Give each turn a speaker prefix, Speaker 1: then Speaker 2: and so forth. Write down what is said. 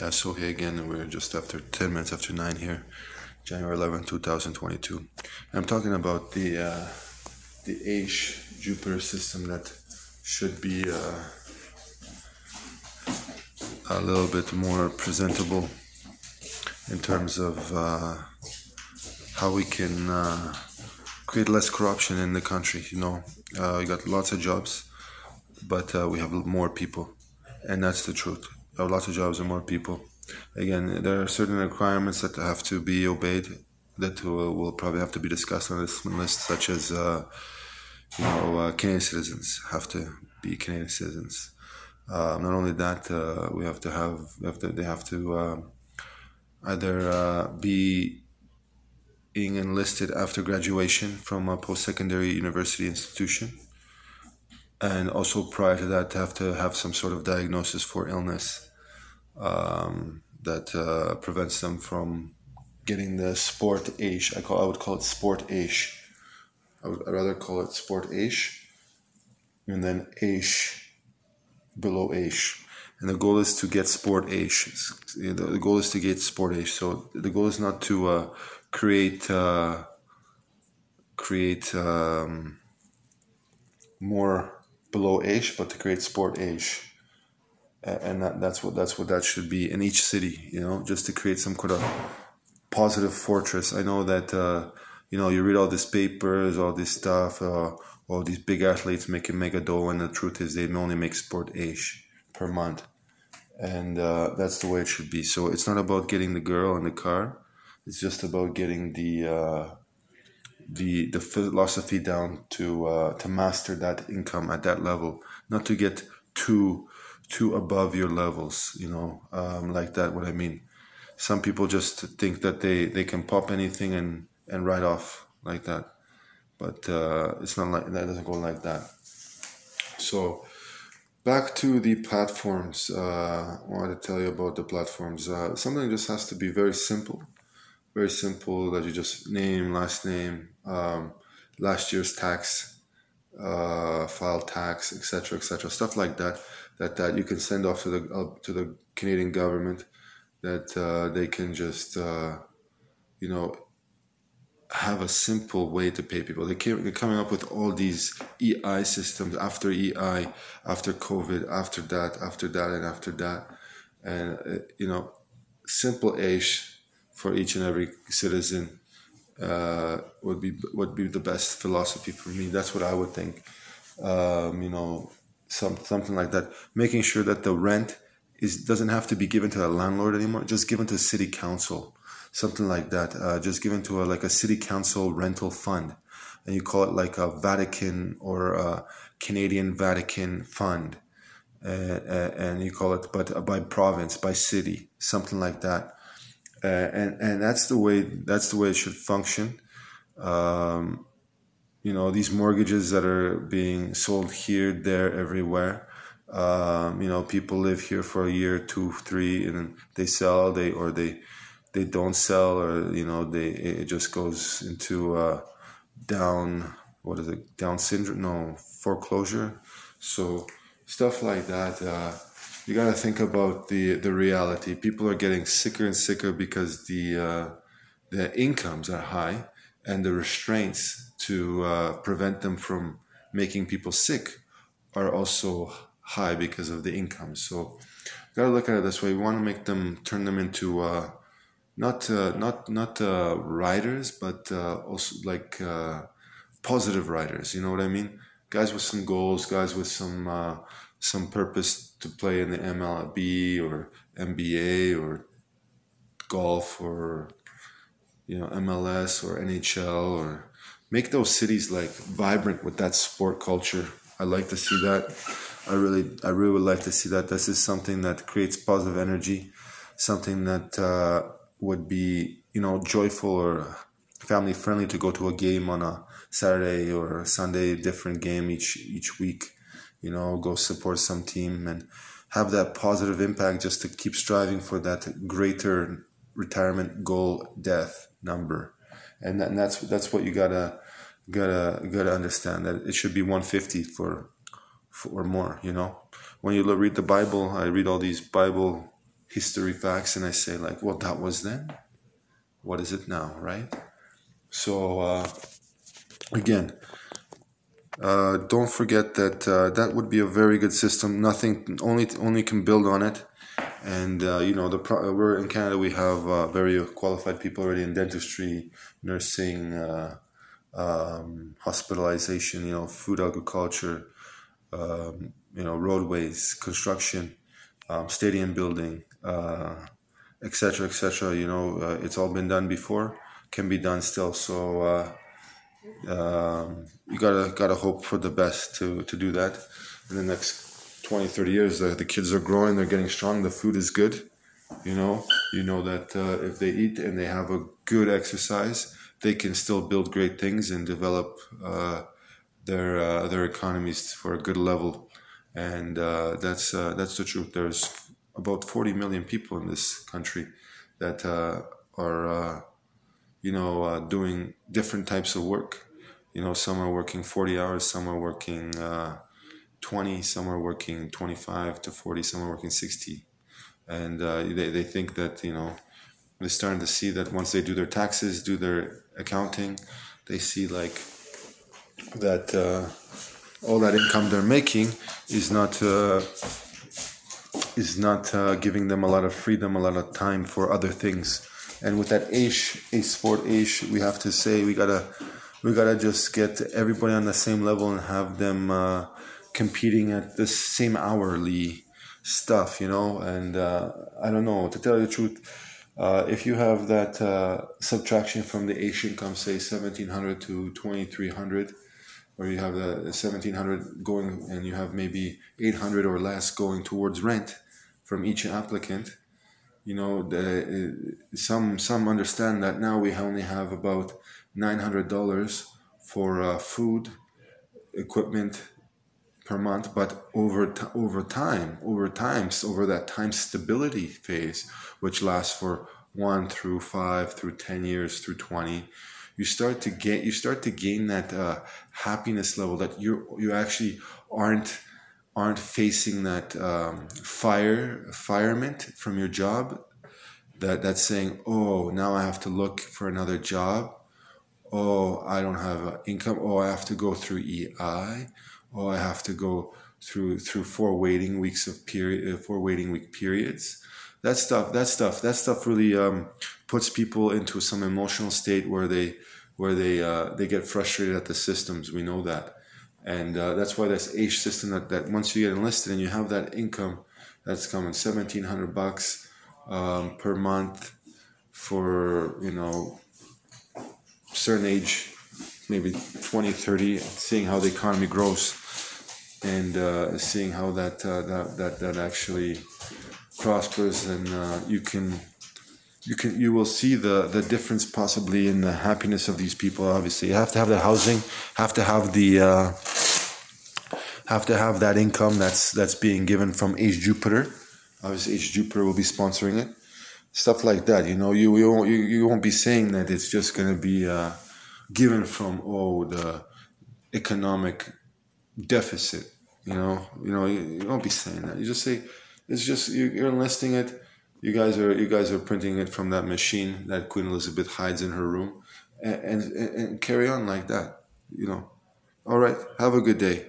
Speaker 1: Yeah, so here again, we're just after 10 minutes after 9 here, January 11, 2022. I'm talking about the uh, the Aish Jupiter system that should be uh, a little bit more presentable in terms of uh, how we can uh, create less corruption in the country. You know, uh, we got lots of jobs, but uh, we have more people, and that's the truth. Lots of jobs and more people. Again, there are certain requirements that have to be obeyed that will, will probably have to be discussed on this list, such as uh, you know uh, Canadian citizens have to be Canadian citizens. Uh, not only that, uh, we have to have, have to, they have to uh, either uh, be being enlisted after graduation from a post-secondary university institution and also prior to that have to have some sort of diagnosis for illness um, that uh, prevents them from getting the sport age. I call I would call it sport age. I would I'd rather call it sport age, and then age below age. And the goal is to get sport age. The goal is to get sport age. So the goal is not to uh, create uh, create um, more below age, but to create sport age, and that, that's what that's what that should be in each city. You know, just to create some kind of positive fortress. I know that uh, you know you read all these papers, all this stuff, uh, all these big athletes making mega dough, and the truth is they only make sport age per month, and uh, that's the way it should be. So it's not about getting the girl in the car; it's just about getting the uh, the the philosophy down to uh, to master that income at that level, not to get too too above your levels. You know, um, like that. What I mean. Some people just think that they they can pop anything and and write off like that, but uh, it's not like that. Doesn't go like that. So. Back to the platforms. Uh, I wanted to tell you about the platforms. Uh, something just has to be very simple very simple that you just name, last name, um, last year's tax, uh, file tax, etc., etc., stuff like that. That that you can send off to the uh, to the Canadian government, that uh, they can just uh, you know have a simple way to pay people. They came, they're coming up with all these EI systems after EI, after COVID, after that, after that, and after that, and uh, you know, simple ish for each and every citizen uh, would be would be the best philosophy for me. That's what I would think. Um, you know, some something like that. Making sure that the rent is doesn't have to be given to a landlord anymore. Just given to city council, something like that. Uh, just given to a, like a city council rental fund, and you call it like a Vatican or a Canadian Vatican fund. Uh, uh and you call it, but by province, by city, something like that uh, and and that's the way that's the way it should function. Um, you know, these mortgages that are being sold here, there, everywhere. Um, you know, people live here for a year, two, three, and they sell, they or they they don't sell, or you know, they it just goes into uh, down. What is it? Down syndrome? No, foreclosure. So stuff like that. Uh, you got to think about the the reality. People are getting sicker and sicker because the uh, the incomes are high, and the restraints to uh, prevent them from making people sick are also high because of the income. So, you got to look at it this way. We want to make them turn them into uh, not uh, not not uh, writers, but uh, also like positive writers. You know what I mean? Guys with some goals, guys with some some purpose to play in the MLB or NBA or golf or you know MLS or NHL or make those cities like vibrant with that sport culture. I like to see that. I really, I really would like to see that. This is something that creates positive energy, something that uh, would be, you know, joyful or family friendly to go to a game on a Saturday or a Sunday, different game each each week you know, go support some team and have that positive impact just to keep striving for that greater retirement goal death number. And, that, and that's that's what you gotta gotta gotta understand that it should be 150 for, for or more. You know, when you read the Bible, I read all these Bible history facts and I say like, well, that was then. What is it now, right? So uh, again, uh, don't forget that uh, that would be a very good system. Nothing only only can build on it, and uh, you know the pro- we're in Canada. We have uh, very qualified people already in dentistry, nursing, uh, um, hospitalization. You know, food agriculture, um, you know, roadways, construction, um, stadium building, etc., etc. you know, it's all been done before, can be done still. So um, you gotta gotta hope for the best to to do that in the next 20 30 years the, the kids are growing they're getting strong the food is good you know? You know that uh, if they eat and they have a good exercise they can still build great things and develop uh, their uh, their economies for a good level. And uh, that's uh, that's the truth. There's about 40 million people in this country that uh, are you know, doing different types of work. You know, some are working 40 hours, some are working 20, some are working 25 to 40, some are working 60. And uh, they, they think that, you know, they're starting to see that once they do their taxes, do their accounting, they see like that uh, all that income they're making is not uh, is not uh, giving them a lot of freedom, a lot of time for other things and with that Aish, A Sport Aish, we have to say we gotta we gotta just get everybody on the same level and have them uh, competing at the same hourly stuff, you know. And uh, I don't know to tell you the truth. Uh, if you have that uh, subtraction from the Aish income, say seventeen hundred to twenty three hundred, or you have the seventeen hundred going, and you have maybe eight hundred or less going towards rent from each applicant you know the, some some understand that now we only have about $900 for uh, food equipment per month but over over time over times over that time stability phase which lasts for 1 through 5 through 10 years through 20 you start to get you start to gain that uh, happiness level that you you actually aren't aren't facing that um, fire firement from your job. That that's saying oh now i have to look for another job. Oh i don't have income. Oh i have to go through ei oh i have to go through through four waiting weeks of period uh, four waiting week periods. That stuff that stuff that stuff really um, puts people into some emotional state where they where they uh, they get frustrated at the systems. We know that. And uh, that's why this Aish system that, that once you get enlisted and you have that income that's coming 1700 bucks um, per month for you know certain age maybe 20 30 seeing how the economy grows and uh, seeing how that, uh, that that that actually prospers and uh, you can you can you will see the the difference possibly in the happiness of these people obviously you have to have the housing have to have the uh, have to have that income that's that's being given from Aish Jupiter. Obviously, Aish Jupiter will be sponsoring it. Stuff like that, you know, you you won't, you, you won't be saying that it's just going to be uh, given from oh the economic deficit. You know, you know, you, you won't be saying that. You just say it's just you, you're enlisting it. You guys are you guys are printing it from that machine that Queen Elizabeth hides in her room, and, and, and carry on like that. You know. All right. Have a good day.